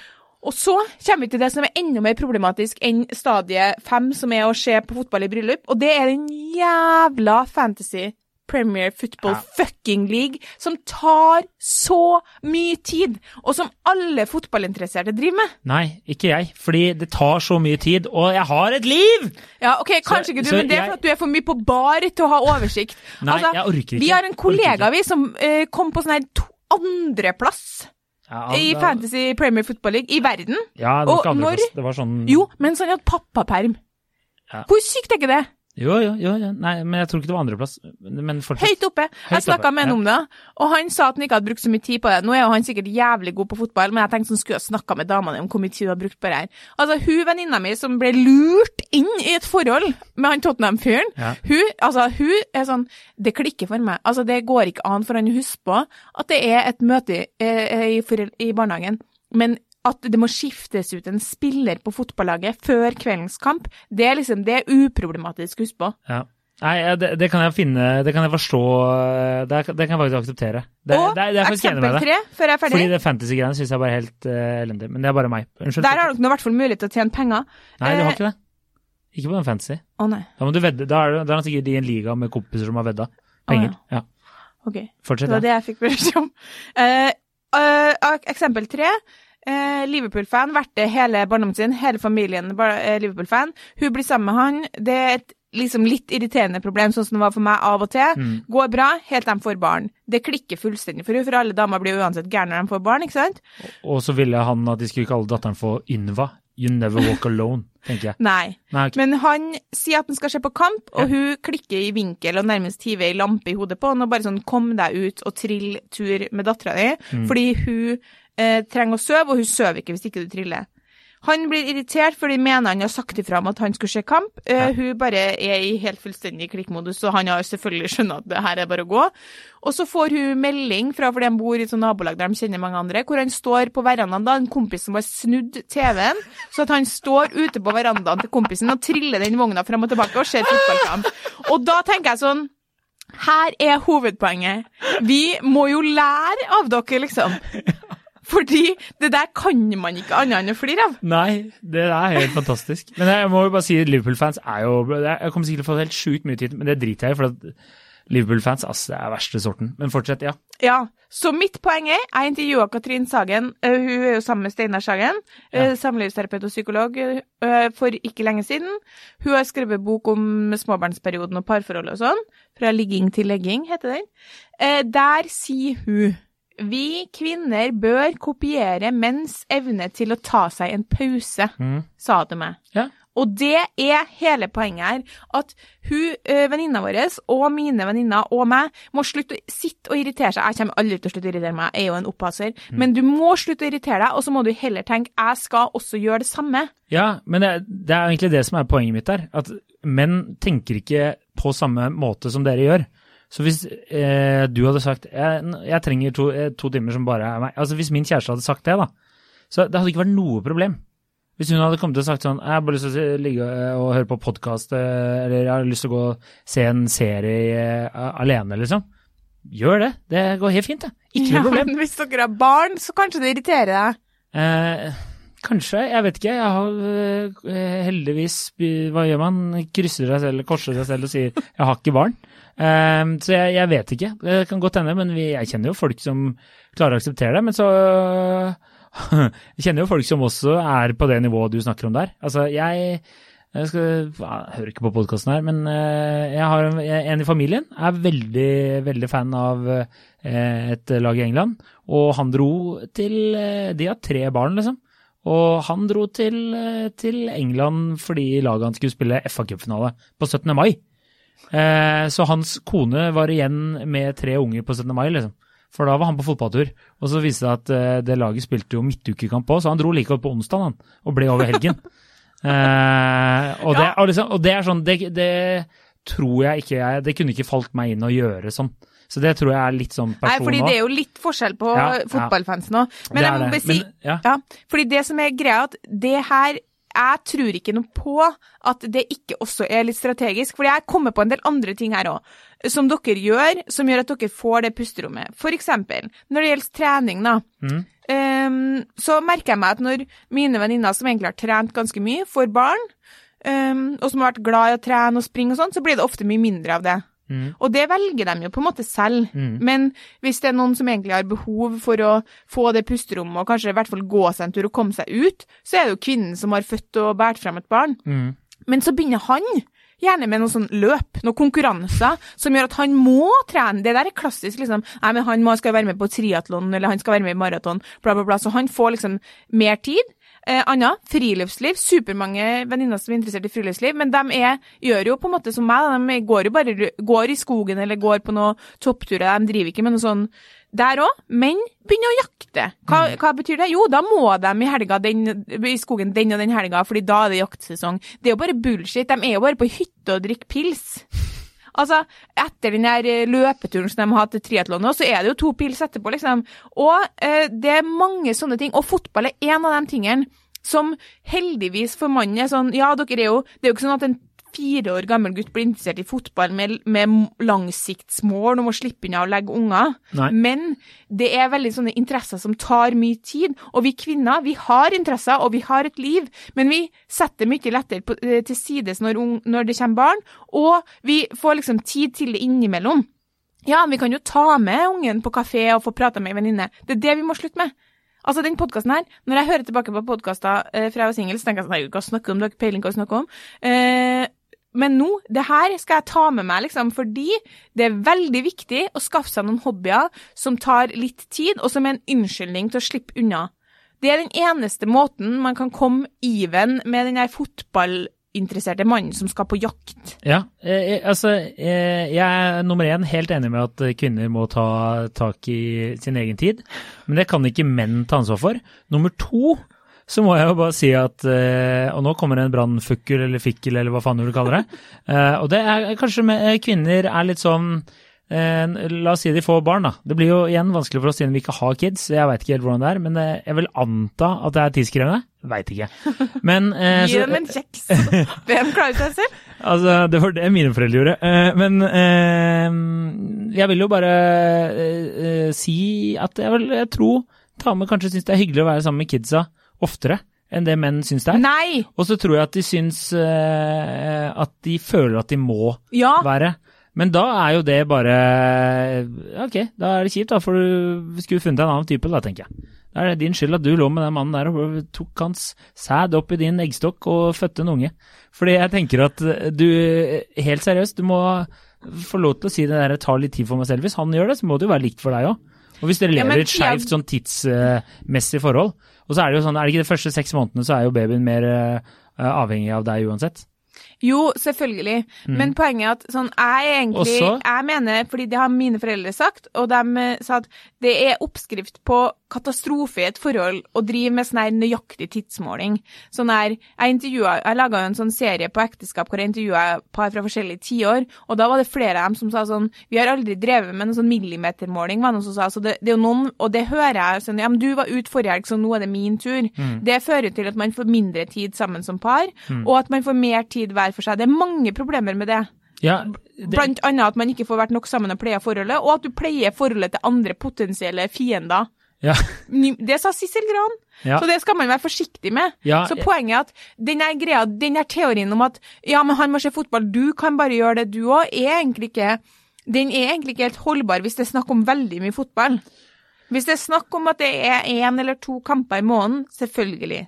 S1: Og så kommer vi til det som er enda mer problematisk enn stadie fem, som er å se på fotball i bryllup, og det er den jævla fantasy Premier Football
S2: Ja.
S1: fucking league, som tar så mye tid, og som alle fotballinteresserte driver med.
S2: Nei, ikke jeg. Fordi det tar så mye tid, og jeg har et liv!
S1: Ja, ok, Kanskje ikke du, men det er
S2: jeg-
S1: for at du er for mye på bar til å ha oversikt.
S2: Nei, jeg orker ikke.
S1: Vi har en kollega vi som uh, kom på sånn her andreplass
S2: Ja,
S1: i Fantasy Premier Football League i verden.
S2: Ja, det var ikke andreplass.
S1: når-
S2: Det var sånn
S1: Jo, men sånn at pappaperm.
S2: Ja.
S1: Hvor sykt er ikke det?
S2: Jo, jo, jo, jo. Nei, men jeg tror ikke det var andreplass. Men fortsatt.
S1: Høyt oppe. Jeg
S2: Høyt
S1: snakka med en
S2: ja.
S1: om det, og han sa at han ikke hadde brukt så mye tid på det. Nå er jo han sikkert jævlig god på fotball, men jeg tenkte sånn, skulle ha snakka med damene om hvor mye tid hun har brukt på det her. Altså, hun venninna mi som ble lurt inn i et forhold med han Tottenham-fyren,
S2: Ja.
S1: hun, altså, hun er sånn Det klikker for meg. Altså, det går ikke an for han å huske på at det er et møte i, i, i barnehagen, men at det må skiftes ut en spiller på fotballaget før kveldens kamp, det er liksom, det er uproblematisk å huske på.
S2: Ja. Nei, ja, det, det kan jeg finne Det kan jeg forstå Det, er- det kan jeg faktisk akseptere. Det,
S1: og
S2: det, det
S1: eksempel tre, før jeg er ferdig.
S2: Fordi det fantasy-greiene syns jeg bare er helt uh, elendig. Men det er bare meg. Unnskyld.
S1: Der har dere nå i hvert fall mulighet til å tjene penger.
S2: Nei, du har
S1: Eh,
S2: ikke det. Ikke på den fantasy.
S1: Å nei,
S2: Da må du vedde. Da er, det da er sikkert i en liga med kompiser som har vedda penger. ja.
S1: ok. Det var
S2: ja.
S1: det jeg fikk beskjed om. Uh, uh, eksempel tre. Eh, Liverpool-fan, vært det hele barndommen sin, hele familien eh, Liverpool-fan. Hun blir sammen med han. Det er et liksom litt irriterende problem, sånn som det var for meg av og til.
S2: Mm.
S1: Går bra helt til de får barn. Det klikker fullstendig for henne, for alle damer blir uansett gærne når de får barn, ikke sant?
S2: Og så ville han at de skulle kalle datteren for Ynva. You never walk alone, tenker jeg.
S1: Nei.
S2: Nei, okay.
S1: Men han sier at han skal se på kamp, og hun klikker i vinkel og nærmest hiver ei lampe i hodet på han og bare sånn kom deg ut og trill tur med dattera di,
S2: Mm.
S1: fordi hun eh, trenger å sove, og hun sover ikke hvis ikke du triller. Han blir irritert fordi mener han har sagt ifra om at han skulle se kamp. Eh,
S2: Ja.
S1: Hun bare er i helt fullstendig klikkmodus, så han har selvfølgelig skjønt at det her er bare å gå. Og så får hun melding fra, fordi han bor i et nabolag der de kjenner mange andre, hvor han står på verandaen, da, en kompis som har snudd TV-en, så at han står ute på verandaen til kompisen og triller den vogna frem og tilbake og ser fotballkamp. Og da tenker jeg sånn, her er hovedpoenget. Vi må jo lære av dere, liksom. Fordi det der kan man ikke annet enn å flire av.
S2: Nei, det er helt fantastisk. Men jeg må jo bare si Liverpool-fans er jo Jeg kommer sikkert til å få helt sjukt mye tid, men det driter jeg i. For Liverpool-fans altså, det er verste sorten. Men fortsett, ja.
S1: Ja, så mitt poeng er, jeg intervjua Katrin Sagen, eh, hun er jo sammen med Steinar Sagen, ja. samlivsterapeut og psykolog, eh, for ikke lenge siden. Hun har skrevet bok om småbarnsperioden og parforholdet og sånn, fra ligging til legging, heter den. Eh, Der sier hun vi kvinner bør kopiere menns evne til å ta seg en pause,
S2: Mm.
S1: sa til meg.
S2: Ja.
S1: Og det er hele poenget her, at hun, eh, venninna vår, og mine venninner og meg, må slutte å sitte og irritere seg. Jeg kommer aldri til å slutte å irritere meg, jeg er jo en opphaser.
S2: Mm.
S1: Men du må slutte å irritere deg, og så må du heller tenke jeg skal også gjøre det samme.
S2: Ja, men det, det er egentlig det som er poenget mitt der. At menn tenker ikke på samme måte som dere gjør. Så hvis eh, du hadde sagt jeg, jeg trenger to, eh, to timer som bare er meg Altså Hvis min kjæreste hadde sagt det, da, så det hadde ikke vært noe problem. Hvis hun hadde kommet og sagt sånn Jeg har bare lyst til å ligge og høre på podkast, eller jeg har lyst til å gå og se en serie eh, alene, liksom. Gjør det. Det går helt fint, det. Ikke noe problem.
S1: men hvis dere har barn, så kanskje det irriterer deg.
S2: Eh, kanskje, jeg vet ikke. Jeg har eh, heldigvis Hva gjør man? Krysser seg selv, korser seg selv og sier 'jeg har ikke barn'. Eh, så jeg, jeg vet ikke. Det kan godt hende, men vi, jeg kjenner jo folk som klarer å akseptere det. Men så Jeg kjenner jo folk som også er på det nivået du snakker om der. Altså, jeg jeg, skal, jeg hører ikke på podkasten her, men eh, jeg har en, en i familien er veldig, veldig fan av eh, et lag i England. Og han dro til eh, De har tre barn, liksom. Og han dro til, til England fordi laget han skulle spille FA-cupfinale på 17. mai. Eh, så hans kone var igjen med tre unger på 17. mai, liksom. For da var han på fotballtur. Og så viste det at eh, det laget spilte jo midtukekamp òg, så han dro like godt på onsdag, han. Og ble over helgen. Eh, og, det, og, liksom, og det er sånn det, det tror jeg ikke jeg Det kunne ikke falt meg inn å gjøre sånn. Så det tror jeg er litt sånn
S1: Nei, fordi det er jo litt forskjell på
S2: Ja, ja.
S1: fotballfansen òg. Men
S2: Det
S1: jeg må bare si
S2: ja.
S1: Ja, fordi det som er greia, at det her Jeg tror ikke noe på at det ikke også er litt strategisk. For jeg kommer på en del andre ting her òg, som dere gjør, som gjør at dere får det pusterommet. For eksempel, når det gjelder trening, da.
S2: Mm.
S1: Ehm, så merker jeg meg at når mine venninner som egentlig har trent ganske mye, får barn, um, og som har vært glad i å trene og springe og sånn, så blir det ofte mye mindre av det.
S2: Mm.
S1: Og det velger de jo på en måte selv.
S2: Mm.
S1: Men hvis det er noen som egentlig har behov for å få det pusterommet, og kanskje i hvert fall gå seg en tur og komme seg ut, så er det jo kvinnen som har født og båret frem et barn.
S2: Mm.
S1: Men så begynner han gjerne med noe sånn løp, noen konkurranser, som gjør at han må trene. Det der er klassisk, liksom. Nei, men han må, skal være med på triatlon, eller han skal være med i maraton, bla, bla, bla. Så han får liksom mer tid. Eh, Anna, friluftsliv. Supermange venninner som er interessert i friluftsliv, men de er, gjør jo på en måte som meg, de går jo bare går i skogen eller går på noen toppturer. De driver ikke med noe sånn der òg. Men begynner å jakte. Hva, hva betyr det? Jo, da må de i helga den, i skogen den og den helga, fordi da er det jaktsesong. Det er jo bare bullshit. De er jo bare på hytte og drikker pils. Altså, etter den der eh, løpeturen som de har hatt til triatlon så er det jo to pils etterpå, liksom. Og eh, det er mange sånne ting. Og fotball er en av de tingene som heldigvis for mannen er sånn Ja, dere er jo Det er jo ikke sånn at en fire år gammel gutt blir interessert i fotball med, med langsiktsmål om å slippe unna å legge unger.
S2: Nei.
S1: Men det er veldig sånne interesser som tar mye tid. Og vi kvinner, vi har interesser, og vi har et liv, men vi setter mye lettere på, eh, til sides når, når det kommer barn, og vi får liksom tid til det innimellom. Ja, vi kan jo ta med ungen på kafé og få prata med ei venninne. Det er det vi må slutte med. Altså, den podkasten her, når jeg hører tilbake på podkaster eh, fra jeg var singel, så tenker jeg sånn Nei, hva snakker om? Du har ikke peiling på hva du snakker om. Eh, men nå, det her skal jeg ta med meg, liksom, fordi det er veldig viktig å skaffe seg noen hobbyer som tar litt tid, og som er en unnskyldning til å slippe unna. Det er den eneste måten man kan komme even med den der fotballinteresserte mannen som skal på jakt.
S2: Ja, eh, eh, altså eh, jeg er nummer én helt enig med at kvinner må ta tak i sin egen tid, men det kan ikke menn ta ansvar for. Nummer to så må jeg jo bare si at eh, Og nå kommer det en brannfukkel eller fikkel eller hva faen du vil kalle det. Eh, og det er kanskje med eh, kvinner er litt sånn eh, La oss si de får barn, da. Det blir jo igjen vanskelig for oss siden vi ikke har kids. Jeg veit ikke helt hvordan det er, men jeg vil anta at det er tidskrevende. Veit ikke. Men eh,
S1: Gi dem en kjeks. Hvem klarer seg selv.
S2: Altså, det var det mine foreldre gjorde. Eh, men eh, jeg vil jo bare eh, si at jeg, vil, jeg tror damer kanskje syns det er hyggelig å være sammen med kidsa oftere enn det menn syns det er.
S1: Nei!
S2: Og så tror jeg at de syns eh, at de føler at de må
S1: Ja.
S2: være. Men da er jo det bare Ok, da er det kjipt, da, for du skulle funnet en annen type, da, tenker jeg. Da er det din skyld at du lå med den mannen der og tok hans sæd opp i din eggstokk og fødte en unge. Fordi jeg tenker at du, helt seriøst, du må få lov til å si det der 'tar litt tid for meg selv'. Hvis han gjør det, så må det jo være likt for deg òg. Og hvis dere
S1: Ja,
S2: lever i et skeivt sånn tidsmessig forhold, og så er det jo sånn, er det ikke de første seks månedene, så er jo babyen mer uh, avhengig av deg uansett.
S1: Jo, selvfølgelig. Men poenget er at sånn, jeg egentlig
S2: Også-
S1: Jeg mener, fordi det har mine foreldre sagt, og de eh, sa at det er oppskrift på katastrofe i et forhold å drive med sånn her nøyaktig tidsmåling. Sånn her Jeg intervjua Jeg laga en sånn serie på ekteskap hvor jeg intervjua par fra forskjellige tiår, og da var det flere av dem som sa sånn Vi har aldri drevet med noen sånn millimetermåling, var det noen som sa. Så det, det er jo noen Og det hører jeg sånn Ja, men du var ute forrige helg, så nå er det min tur. Det fører til at man får mindre tid sammen som par, og at man får mer tid hver for seg. Det er mange problemer med det.
S2: Ja, det,
S1: Blant annet at man ikke får vært nok sammen og pleier forholdet, og at du pleier forholdet til andre potensielle fiender.
S2: ja,
S1: Det sa Sissel Gran,
S2: Ja.
S1: så det skal man være forsiktig med.
S2: Ja,
S1: så poenget er at den greia, den teorien om at ja, men han må se fotball, du kan bare gjøre det du òg, er egentlig ikke Den er egentlig ikke helt holdbar hvis det er snakk om veldig mye fotball. Hvis det er snakk om at det er én eller to kamper i måneden, selvfølgelig.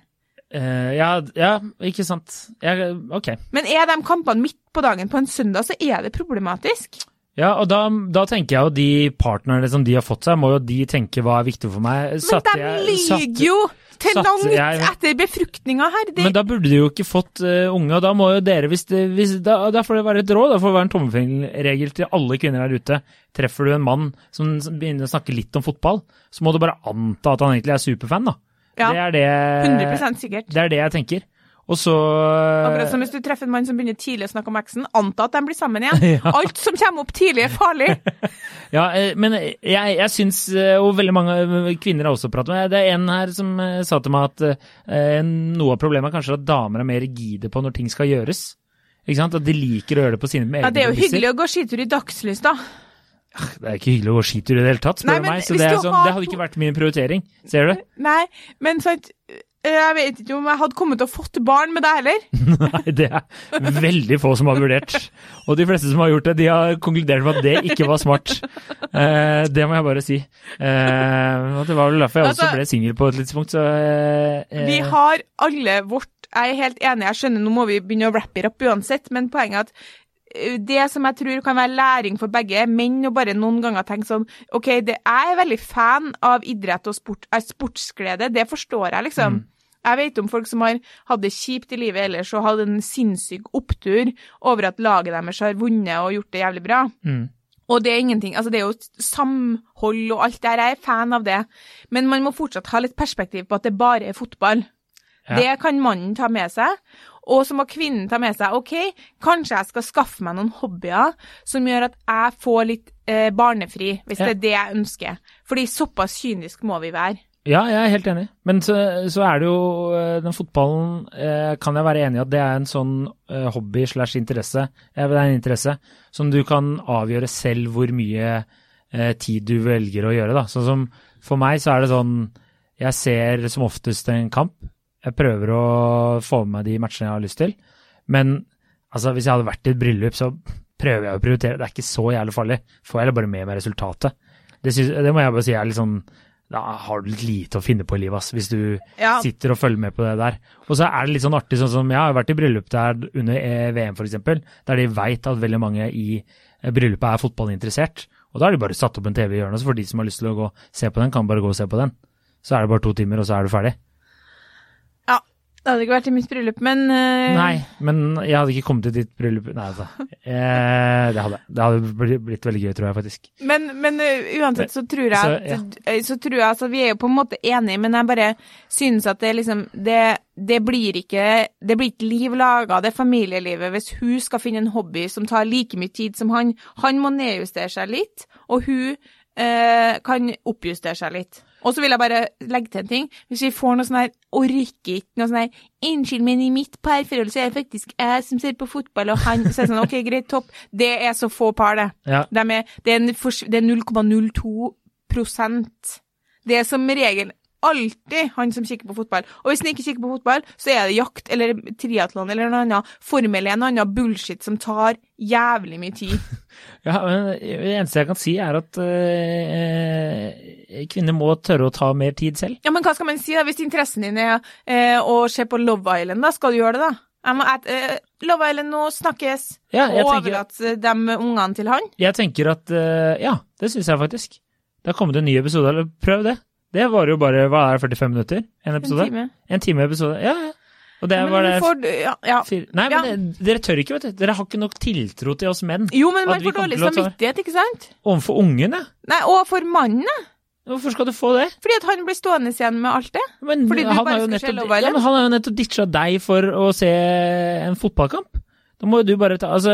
S2: Eh, ja, ja, ikke sant. Ja, ok.
S1: Men er de kampene midt på dagen på en søndag, så er det problematisk.
S2: Ja, og da, da tenker jeg jo de partnerne som de har fått seg, må jo de tenke hva er viktig for meg.
S1: Men de lyver jo til langt
S2: jeg-
S1: etter befruktninga her. Det,
S2: Men da burde de jo ikke fått uh, unge, og da må jo dere, hvis det, hvis, da, da får det være et råd, da får det være en tommelfingerregel til alle kvinner der ute. Treffer du en mann som, som begynner å snakke litt om fotball, så må du bare anta at han egentlig er superfan, da.
S1: Ja,
S2: det, er det,
S1: 100% sikkert.
S2: det er det jeg tenker. Og så
S1: Akkurat som hvis du treffer en mann som begynner tidlig å snakke om eksen, anta at de blir sammen igjen. Alt som kommer opp tidlig, er farlig.
S2: Ja, eh, men jeg, jeg syns, eh, og veldig mange eh, kvinner har også pratet med Det er en her som eh, sa til meg at eh, noe av problemet er kanskje at damer er mer rigide på når ting skal gjøres. Ikke sant? At de liker å gjøre det på sine egne
S1: Ja, det er jo hyggelig å gå skitur i dagslys, da.
S2: Det er ikke hyggelig å gå skitur i det hele tatt, spør du meg. Så det, sånn, det hadde ikke vært min prioritering. Ser du?
S1: Nei, men sant Jeg vet ikke om jeg hadde kommet til å fått barn med deg heller.
S2: Nei, det er veldig få som har vurdert. Og de fleste som har gjort det, de har konkludert med at det ikke var smart. Eh, det må jeg bare si. Eh, og det var vel derfor jeg også
S1: Altså-
S2: ble singel på et tidspunkt, så eh, eh,
S1: Vi har alle vårt Jeg er helt enig, jeg skjønner nå må vi begynne å wrappe it up uansett, men poenget er at eh, det som jeg tror kan være læring for begge, menn og bare noen ganger tenke sånn OK, det, jeg er veldig fan av idrett og sport, er sportsglede, det forstår jeg, liksom. Jeg vet om folk som har hatt det kjipt i livet ellers og hatt en sinnssyk opptur over at laget deres har vunnet og gjort det jævlig bra.
S2: Mm.
S1: Og det er ingenting, altså det er jo samhold og alt det her, jeg er fan av det. Men man må fortsatt ha litt perspektiv på at det bare er fotball.
S2: Ja.
S1: Det kan mannen ta med seg. Og så må kvinnen ta med seg OK, kanskje jeg skal skaffe meg noen hobbyer som gjør at jeg får litt eh, barnefri, hvis
S2: Ja.
S1: det er det jeg ønsker. Fordi såpass kynisk må vi være.
S2: Ja, jeg er helt enig. Men så, så er det jo eh, Den fotballen eh, kan jeg være enig i at det er en sånn eh, hobby slash interesse. Det er en interesse som du kan avgjøre selv hvor mye eh, tid du velger å gjøre. da. Sånn som For meg så er det sånn Jeg ser som oftest en kamp. Jeg prøver å få med meg de matchene jeg har lyst til. Men altså, hvis jeg hadde vært i et bryllup, så prøver jeg å prioritere. Det er ikke så jævlig farlig. Får jeg bare med meg resultatet. Det, synes, det må jeg bare si er litt sånn da har du litt lite å finne på i livet, ass, hvis du
S1: Ja.
S2: sitter og følger med på det der. Og så er det litt sånn artig, sånn som jeg har vært i bryllup der under eh, VM f.eks., der de veit at veldig mange i eh, bryllupet er fotballinteressert. Og da har de bare satt opp en TV i hjørnet, så for de som har lyst til å gå og se på den, kan bare gå og se på den. Så er det bare to timer, og så er du ferdig.
S1: Ja. Det hadde ikke vært i mitt bryllup, men uh...
S2: Nei, men jeg hadde ikke kommet til ditt bryllup Nei altså. Eh, det hadde. Det hadde blitt veldig gøy, tror jeg faktisk.
S1: Men, men uh, uansett så tror jeg
S2: Så,
S1: at uh, så tror jeg altså, Vi er jo på en måte enige, men jeg bare synes at det liksom Det, det blir ikke Det blir ikke liv laga, det familielivet, hvis hun skal finne en hobby som tar like mye tid som han. Han må nedjustere seg litt, og hun uh, kan oppjustere seg litt. Og så vil jeg bare legge til en ting. Hvis vi får noe sånn her Orker ikke noe sånn her Unnskyld, men i mitt parforhold så er det faktisk jeg som ser på fotball, og han Så er det sånn, OK, greit, topp. Det er så få par, det.
S2: Ja,
S1: De er, det er, det er 0,02 prosent. Det er som regel alltid han som kikker på fotball. Og hvis han ikke kikker på fotball, så er det jakt eller triatlon eller noe annet. Formel 1 og annen bullshit som tar jævlig mye tid.
S2: Ja, men Det eneste jeg kan si, er at øh, kvinner må tørre å ta mer tid selv.
S1: Ja, men hva skal man si da? Hvis interessen din er øh, å se på Love Island, da skal du gjøre det, da? Jeg må, et, eh, Love Island nå snakkes,
S2: Ja,
S1: og overlat de ungene til han.
S2: Jeg tenker at Ja, det syns jeg faktisk. Det har kommet en ny episode. eller Prøv det. Det var jo bare hva er det, 45 minutter? En
S1: En time.
S2: En time episode. Ja, ja. Og det var det
S1: får, ja, ja.
S2: Nei,
S1: Ja.
S2: men det, dere tør ikke, vet du. Dere har ikke nok tiltro til oss menn.
S1: Jo, men man får dårlig samvittighet, ikke sant?
S2: Overfor ungene.
S1: Nei, og for mannen, da.
S2: Hvorfor skal du få det?
S1: Fordi at han blir stående igjen med alt det.
S2: Men
S1: Fordi du bare skal
S2: nettopp,
S1: Love
S2: ja, men han har jo nettopp ditcha deg for å se en fotballkamp. Da må jo du bare ta Altså,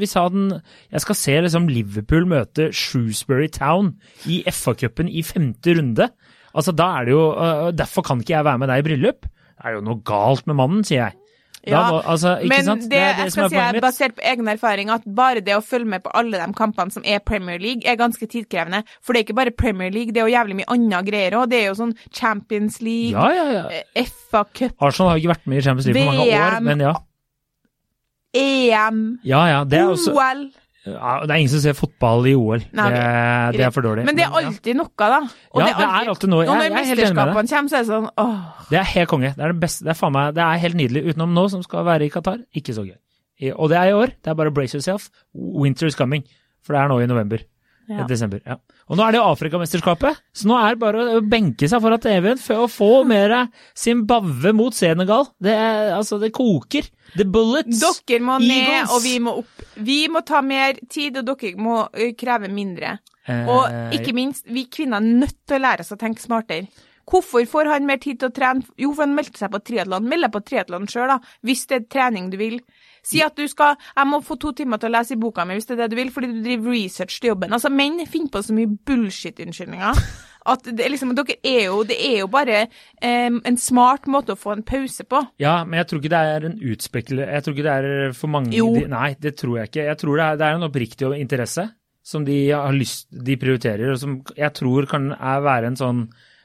S2: vi sa den Jeg skal se liksom Liverpool møte Shrewsbury Town i FA-cupen i femte runde. Altså, da er det jo øh, Derfor kan ikke jeg være med deg i bryllup. Det er jo noe galt med mannen, sier jeg. Da
S1: Ja,
S2: altså,
S1: Men
S2: sant?
S1: det,
S2: det
S1: jeg
S2: det som
S1: skal si er basert på egen erfaring at bare det å følge med på alle de kampene som er Premier League, er ganske tidkrevende. For det er ikke bare Premier League, det er jo jævlig mye andre greier òg. Det er jo sånn Champions League,
S2: Ja, ja, ja.
S1: eh, FA Cup,
S2: Arsenal har ikke vært med i Champions League på mange år, men ja.
S1: EM,
S2: Ja, ja. Det er, også,
S1: OL.
S2: ja, det er ingen som ser fotball i OL.
S1: Nei,
S2: det, det er for dårlig.
S1: Men det er alltid noe, da.
S2: Ja, det er alltid noe.
S1: Og
S2: Jeg-
S1: når
S2: jeg er helt enig med deg.
S1: mesterskapene kommer, så er det sånn åh.
S2: Det er helt konge. Det er det beste. Det er meg, det er helt nydelig. Utenom nå, som skal være i Qatar. Ikke så gøy. Og det er i år. Det er bare brace yourself. Winter is coming. For det er nå i november.
S1: Ja.
S2: Desember. Ja. Og nå er det Afrikamesterskapet, så nå er det bare å benke seg foran TV-en for å få mer Zimbabwe mot Senegal. Det, er, altså, det koker. The bullets.
S1: Dere må ned,
S2: Eagles.
S1: og vi må opp. Vi må ta mer tid, og dere må kreve mindre.
S2: Eh,
S1: Og ikke minst, vi kvinner er nødt til å lære oss å tenke smartere. Hvorfor får han mer tid til å trene? Jo, for han meldte seg på triatlon. Meld deg på triatlon sjøl, da, hvis det er trening du vil. Si at du skal Jeg må få to timer til å lese i boka mi hvis det er det du vil, fordi du driver research til jobben. Altså, menn finner på så mye bullshit-unnskyldninger. At det liksom, dere er jo, det er jo bare em, en smart måte å få en pause på.
S2: Ja, men jeg tror ikke det er en utspekule... Jeg tror ikke det er for mange
S1: Jo.
S2: de- Nei, det tror jeg ikke. Jeg tror det er, det er en oppriktig interesse. som de har lyst de prioriterer, og som jeg tror kan er være en sånn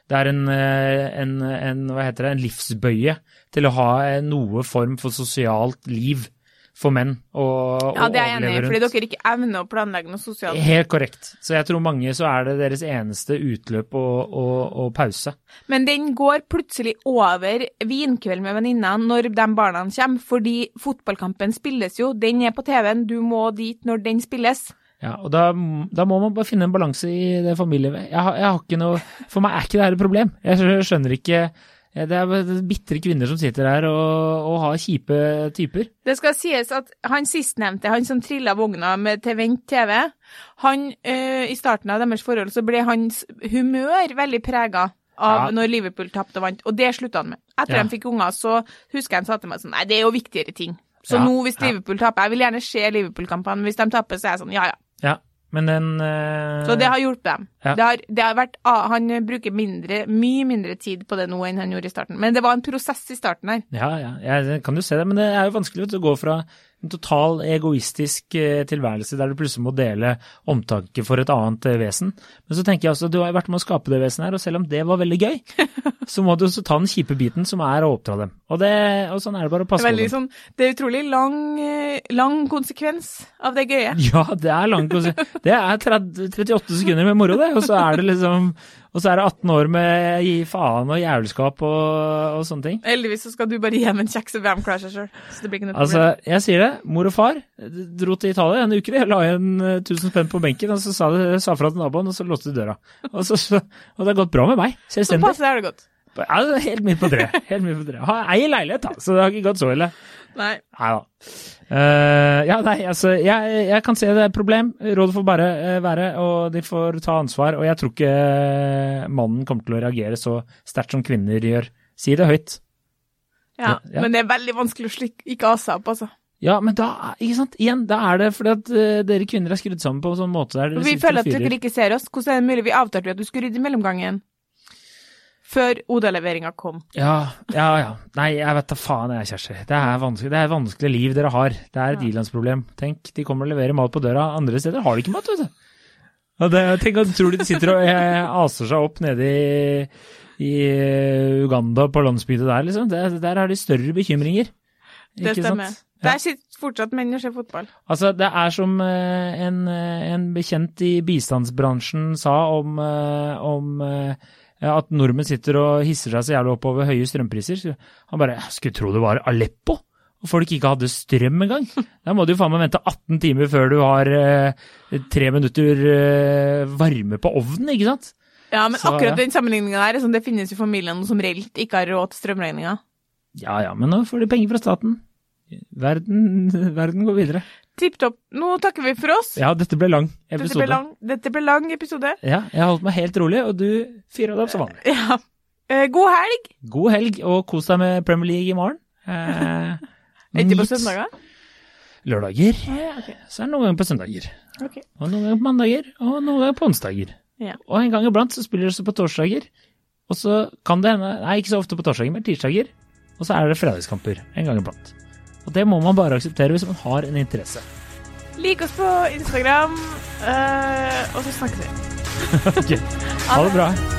S2: det er en, eh, en, en, hva heter det, en livsbøye til å ha eh, noe form for sosialt liv for menn. Og,
S1: Ja, det er jeg enig i,
S2: overleve
S1: fordi
S2: rundt.
S1: dere ikke evner å planlegge noe sosialt.
S2: Helt korrekt. Så jeg tror mange så er det deres eneste utløp og, og, og pause.
S1: Men den går plutselig over vinkveld med venninnene når de barna kommer, fordi fotballkampen spilles jo. Den er på TV-en, du må dit når den spilles.
S2: Ja, og da, da må man bare finne en balanse i det familielivet. Jeg, jeg har ikke noe For meg er ikke det her et problem. Jeg skjønner ikke Det er bitre kvinner som sitter her og, og har kjipe typer.
S1: Det skal sies at han sistnevnte, han som trilla vogna med til Vent TV, han øh, i starten av deres forhold så ble hans humør veldig prega av
S2: Ja.
S1: når Liverpool tapte og vant, og det slutta han med. Etter
S2: Ja.
S1: de fikk unger, så husker jeg han sa til meg sånn Nei, det er jo viktigere ting. Så
S2: Ja,
S1: nå hvis
S2: ja.
S1: Liverpool taper Jeg vil gjerne se Liverpool-kampene. Hvis de taper, så er jeg sånn ja ja.
S2: Men den uh...
S1: Så det har hjulpet dem.
S2: Ja.
S1: Det har, det har vært, han bruker mindre, mye mindre tid på det nå enn han gjorde i starten. Men det var en prosess i starten her.
S2: Ja, ja, ja kan du se det, men det er jo vanskelig å gå fra en total egoistisk eh, tilværelse der du plutselig må dele omtanke for et annet eh, vesen. Men så tenker jeg også, du har vært med å skape det vesenet her, og selv om det var veldig gøy, så må du også ta den kjipe biten som er å oppdra dem. Og, det, og sånn er det bare å
S1: Det
S2: passe
S1: er,
S2: på
S1: veldig
S2: dem.
S1: sånn, det er utrolig lang, eh, lang konsekvens av det gøye.
S2: Ja, det er lang konsekvens. Det er 30, 38 sekunder med moro, det. Og så er det liksom Og så er det 18 år med gi faen og jævelskap og, og sånne ting.
S1: Heldigvis så skal du bare hjem en kjeks og seg sjøl. Så det blir ikke noe problem.
S2: Altså, jeg sier det. Mor og far dro til Italia en uke. Jeg la igjen eh, 1000 spenn på benken, og så sa, det, sa fra til naboen, og så låste de døra. Og, så, så, og det har gått bra med meg.
S1: Så
S2: Selvstendig.
S1: passe er det godt.
S2: Ja, helt midt på treet. Helt midt på treet. Har ei leilighet, da, så det har ikke gått så ille.
S1: Nei.
S2: Nei da. Uh, ja, nei, altså, jeg, jeg kan se det er et problem. Rådet får bare uh, være, og de får ta ansvar. Og jeg tror ikke eh, mannen kommer til å reagere så sterkt som kvinner gjør. Si det høyt.
S1: Ja,
S2: Ja, ja.
S1: Men det er veldig vanskelig å slikke ikke av seg opp, altså.
S2: Ja, men da, ikke sant, igjen, da er det fordi at uh, dere kvinner er skrudd sammen på en sånn måte der dere
S1: Vi føler at dere ikke ser oss. Hvordan er det mulig? Vi avtalte jo at du skulle rydde i mellomgangen. Før Oda-leveringa kom.
S2: Ja, ja, ja. Nei, jeg vet da faen jeg, Kjersti. Det er vanskelig, det er vanskelig liv dere har. Det er et
S1: Ja.
S2: ilandsproblem. Tenk, de kommer og leverer mat på døra. Andre steder har de ikke mat, vet du. Og det, tenk at tror du de sitter og jeg, aser seg opp nede i, i eh, Uganda på landsbygda der, liksom. Det, der har de større bekymringer.
S1: Det stemmer.
S2: Ja.
S1: Der sitter fortsatt menn å se fotball.
S2: Altså, det er som eh, en, eh, en bekjent i bistandsbransjen sa om, eh, om at nordmenn sitter og hisser seg så jævlig opp over høye strømpriser. Han bare «Jeg skulle tro det var Aleppo, og folk ikke hadde strøm engang. Da må du jo faen meg vente 18 timer før du har tre minutter varme på ovnen, ikke sant?
S1: Ja, men
S2: Så,
S1: akkurat den sammenligninga der er sånn, det finnes jo familier som reelt ikke har råd til strømregninga.
S2: Ja ja, men nå får de penger fra staten. Verden, verden går videre.
S1: Tipp topp. Nå takker vi for oss.
S2: Ja, dette ble lang
S1: Dette
S2: episode.
S1: ble lang, dette ble lang episode.
S2: Ja, jeg har holdt meg helt rolig, og du fyra det opp som vanlig.
S1: Ja. Eh, god helg!
S2: God helg, og kos deg med Premier League i morgen. Eh,
S1: Ikke på søndager?
S2: Lørdager.
S1: Ja, okay.
S2: Så er det noen ganger på søndager.
S1: Okay.
S2: Og noen ganger på mandager, og noen ganger på onsdager.
S1: Ja.
S2: Og en gang iblant så spiller det også på torsdager. Og så kan det hende Nei, ikke så ofte på torsdager, men tirsdager. Og så er det fredagskamper en gang iblant. Og det må man bare akseptere hvis man har en interesse.
S1: Lik oss på Instagram, eh, og så snakkes vi.
S2: Ok, Ha det bra.